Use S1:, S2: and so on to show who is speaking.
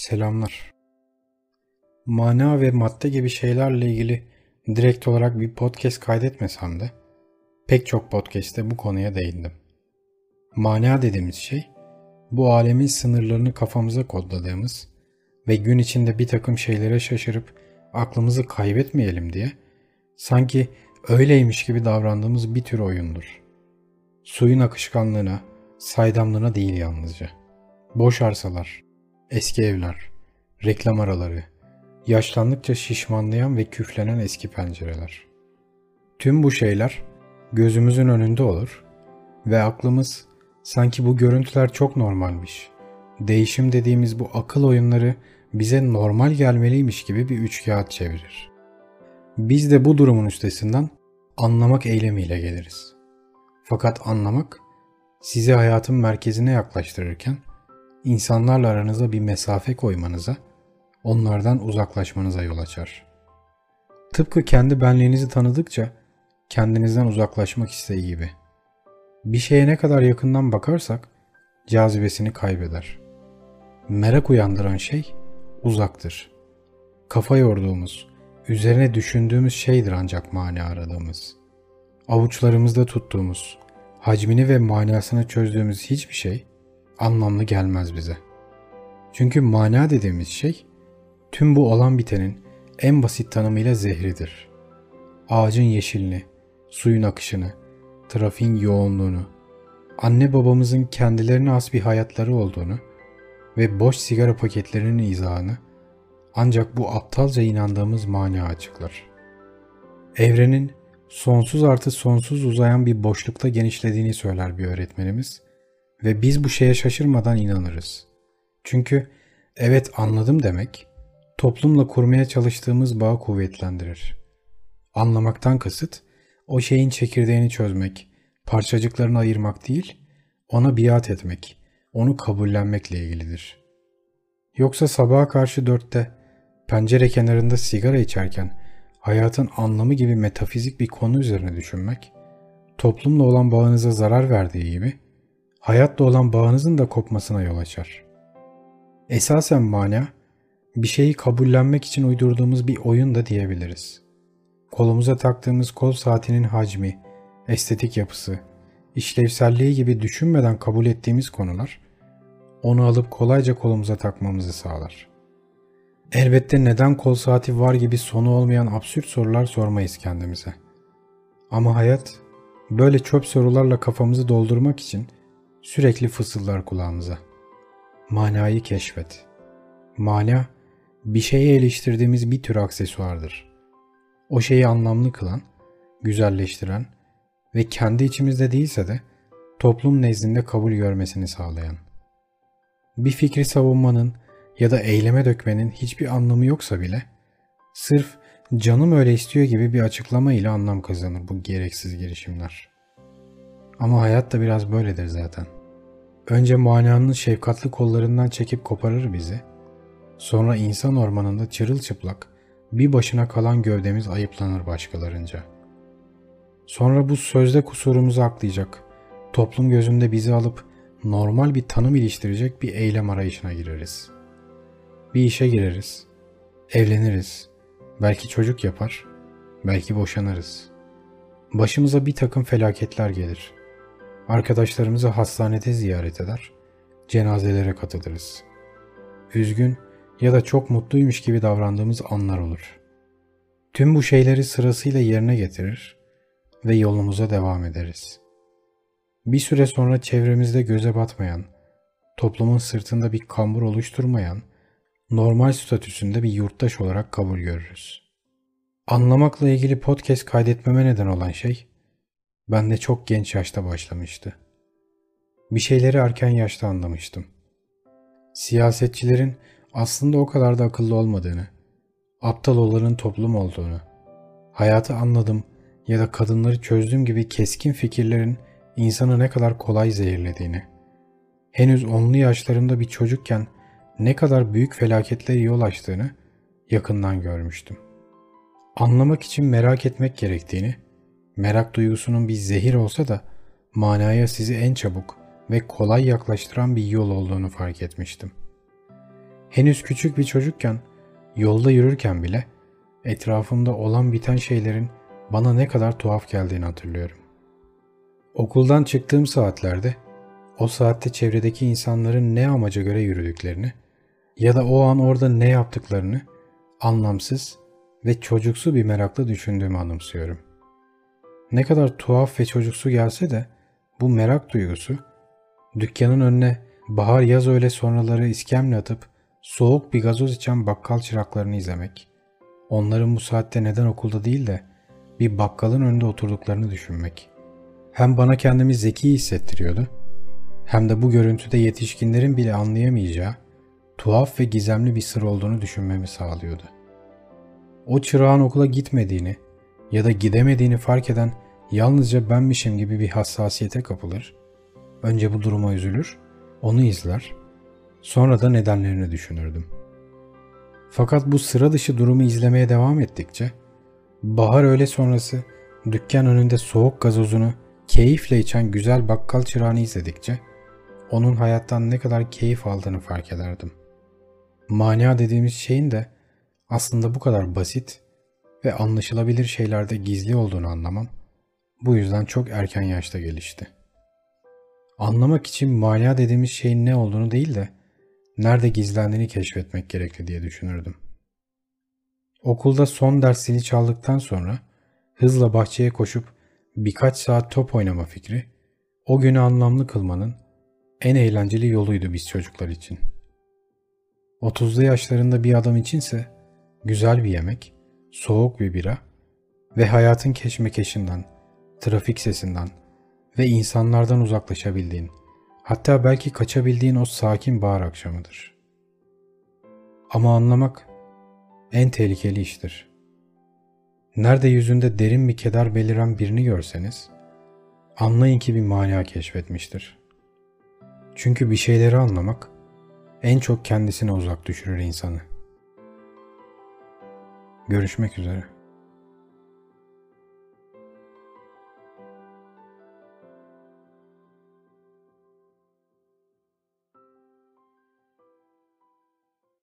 S1: Selamlar. Mana ve madde gibi şeylerle ilgili direkt olarak bir podcast kaydetmesem de pek çok podcast'te bu konuya değindim. Mana dediğimiz şey bu alemin sınırlarını kafamıza kodladığımız ve gün içinde bir takım şeylere şaşırıp aklımızı kaybetmeyelim diye sanki öyleymiş gibi davrandığımız bir tür oyundur. Suyun akışkanlığına, saydamlığına değil yalnızca. Boş arsalar, eski evler, reklam araları, yaşlandıkça şişmanlayan ve küflenen eski pencereler. Tüm bu şeyler gözümüzün önünde olur ve aklımız sanki bu görüntüler çok normalmiş. Değişim dediğimiz bu akıl oyunları bize normal gelmeliymiş gibi bir üçkağıt çevirir. Biz de bu durumun üstesinden anlamak eylemiyle geliriz. Fakat anlamak sizi hayatın merkezine yaklaştırırken insanlarla aranıza bir mesafe koymanıza, onlardan uzaklaşmanıza yol açar. Tıpkı kendi benliğinizi tanıdıkça kendinizden uzaklaşmak isteği gibi. Bir şeye ne kadar yakından bakarsak cazibesini kaybeder. Merak uyandıran şey uzaktır. Kafa yorduğumuz, üzerine düşündüğümüz şeydir ancak mani aradığımız. Avuçlarımızda tuttuğumuz, hacmini ve manasını çözdüğümüz hiçbir şey anlamlı gelmez bize. Çünkü mana dediğimiz şey tüm bu olan bitenin en basit tanımıyla zehridir. Ağacın yeşilini, suyun akışını, trafiğin yoğunluğunu, anne babamızın kendilerine az bir hayatları olduğunu ve boş sigara paketlerinin izahını ancak bu aptalca inandığımız mana açıklar. Evrenin sonsuz artı sonsuz uzayan bir boşlukta genişlediğini söyler bir öğretmenimiz ve biz bu şeye şaşırmadan inanırız. Çünkü evet anladım demek toplumla kurmaya çalıştığımız bağı kuvvetlendirir. Anlamaktan kasıt o şeyin çekirdeğini çözmek, parçacıklarını ayırmak değil, ona biat etmek, onu kabullenmekle ilgilidir. Yoksa sabaha karşı dörtte pencere kenarında sigara içerken hayatın anlamı gibi metafizik bir konu üzerine düşünmek, toplumla olan bağınıza zarar verdiği gibi, hayatla olan bağınızın da kopmasına yol açar. Esasen mana, bir şeyi kabullenmek için uydurduğumuz bir oyun da diyebiliriz. Kolumuza taktığımız kol saatinin hacmi, estetik yapısı, işlevselliği gibi düşünmeden kabul ettiğimiz konular, onu alıp kolayca kolumuza takmamızı sağlar. Elbette neden kol saati var gibi sonu olmayan absürt sorular sormayız kendimize. Ama hayat böyle çöp sorularla kafamızı doldurmak için sürekli fısıldar kulağımıza. Manayı keşfet. Mana bir şeyi eleştirdiğimiz bir tür aksesuardır. O şeyi anlamlı kılan, güzelleştiren ve kendi içimizde değilse de toplum nezdinde kabul görmesini sağlayan. Bir fikri savunmanın ya da eyleme dökmenin hiçbir anlamı yoksa bile sırf canım öyle istiyor gibi bir açıklama ile anlam kazanır bu gereksiz girişimler. Ama hayat da biraz böyledir zaten. Önce mananın şefkatli kollarından çekip koparır bizi. Sonra insan ormanında çırılçıplak bir başına kalan gövdemiz ayıplanır başkalarınca. Sonra bu sözde kusurumuzu aklayacak, toplum gözünde bizi alıp normal bir tanım iliştirecek bir eylem arayışına gireriz.'' Bir işe gireriz. Evleniriz. Belki çocuk yapar. Belki boşanırız. Başımıza bir takım felaketler gelir. Arkadaşlarımızı hastanede ziyaret eder. Cenazelere katılırız. Üzgün ya da çok mutluymuş gibi davrandığımız anlar olur. Tüm bu şeyleri sırasıyla yerine getirir ve yolumuza devam ederiz. Bir süre sonra çevremizde göze batmayan, toplumun sırtında bir kambur oluşturmayan normal statüsünde bir yurttaş olarak kabul görürüz. Anlamakla ilgili podcast kaydetmeme neden olan şey, ben de çok genç yaşta başlamıştı. Bir şeyleri erken yaşta anlamıştım. Siyasetçilerin aslında o kadar da akıllı olmadığını, aptal olanın toplum olduğunu, hayatı anladım ya da kadınları çözdüğüm gibi keskin fikirlerin insanı ne kadar kolay zehirlediğini, henüz onlu yaşlarımda bir çocukken ne kadar büyük felaketlere yol açtığını yakından görmüştüm. Anlamak için merak etmek gerektiğini, merak duygusunun bir zehir olsa da manaya sizi en çabuk ve kolay yaklaştıran bir yol olduğunu fark etmiştim. Henüz küçük bir çocukken, yolda yürürken bile etrafımda olan biten şeylerin bana ne kadar tuhaf geldiğini hatırlıyorum. Okuldan çıktığım saatlerde o saatte çevredeki insanların ne amaca göre yürüdüklerini ya da o an orada ne yaptıklarını anlamsız ve çocuksu bir merakla düşündüğümü anımsıyorum. Ne kadar tuhaf ve çocuksu gelse de bu merak duygusu dükkanın önüne bahar yaz öyle sonraları iskemle atıp soğuk bir gazoz içen bakkal çıraklarını izlemek, onların bu saatte neden okulda değil de bir bakkalın önünde oturduklarını düşünmek. Hem bana kendimi zeki hissettiriyordu, hem de bu görüntüde yetişkinlerin bile anlayamayacağı tuhaf ve gizemli bir sır olduğunu düşünmemi sağlıyordu. O çırağın okula gitmediğini ya da gidemediğini fark eden yalnızca benmişim gibi bir hassasiyete kapılır. Önce bu duruma üzülür, onu izler, sonra da nedenlerini düşünürdüm. Fakat bu sıra dışı durumu izlemeye devam ettikçe, bahar öğle sonrası dükkan önünde soğuk gazozunu keyifle içen güzel bakkal çırağını izledikçe, onun hayattan ne kadar keyif aldığını fark ederdim. Mania dediğimiz şeyin de aslında bu kadar basit ve anlaşılabilir şeylerde gizli olduğunu anlamam bu yüzden çok erken yaşta gelişti. Anlamak için mania dediğimiz şeyin ne olduğunu değil de nerede gizlendiğini keşfetmek gerekli diye düşünürdüm. Okulda son ders zili çaldıktan sonra hızla bahçeye koşup birkaç saat top oynama fikri o günü anlamlı kılmanın en eğlenceli yoluydu biz çocuklar için. 30'lu yaşlarında bir adam içinse güzel bir yemek, soğuk bir bira ve hayatın keşmekeşinden, trafik sesinden ve insanlardan uzaklaşabildiğin, hatta belki kaçabildiğin o sakin bahar akşamıdır. Ama anlamak en tehlikeli iştir. Nerede yüzünde derin bir keder beliren birini görseniz, anlayın ki bir mania keşfetmiştir. Çünkü bir şeyleri anlamak en çok kendisine uzak düşürür insanı. Görüşmek üzere.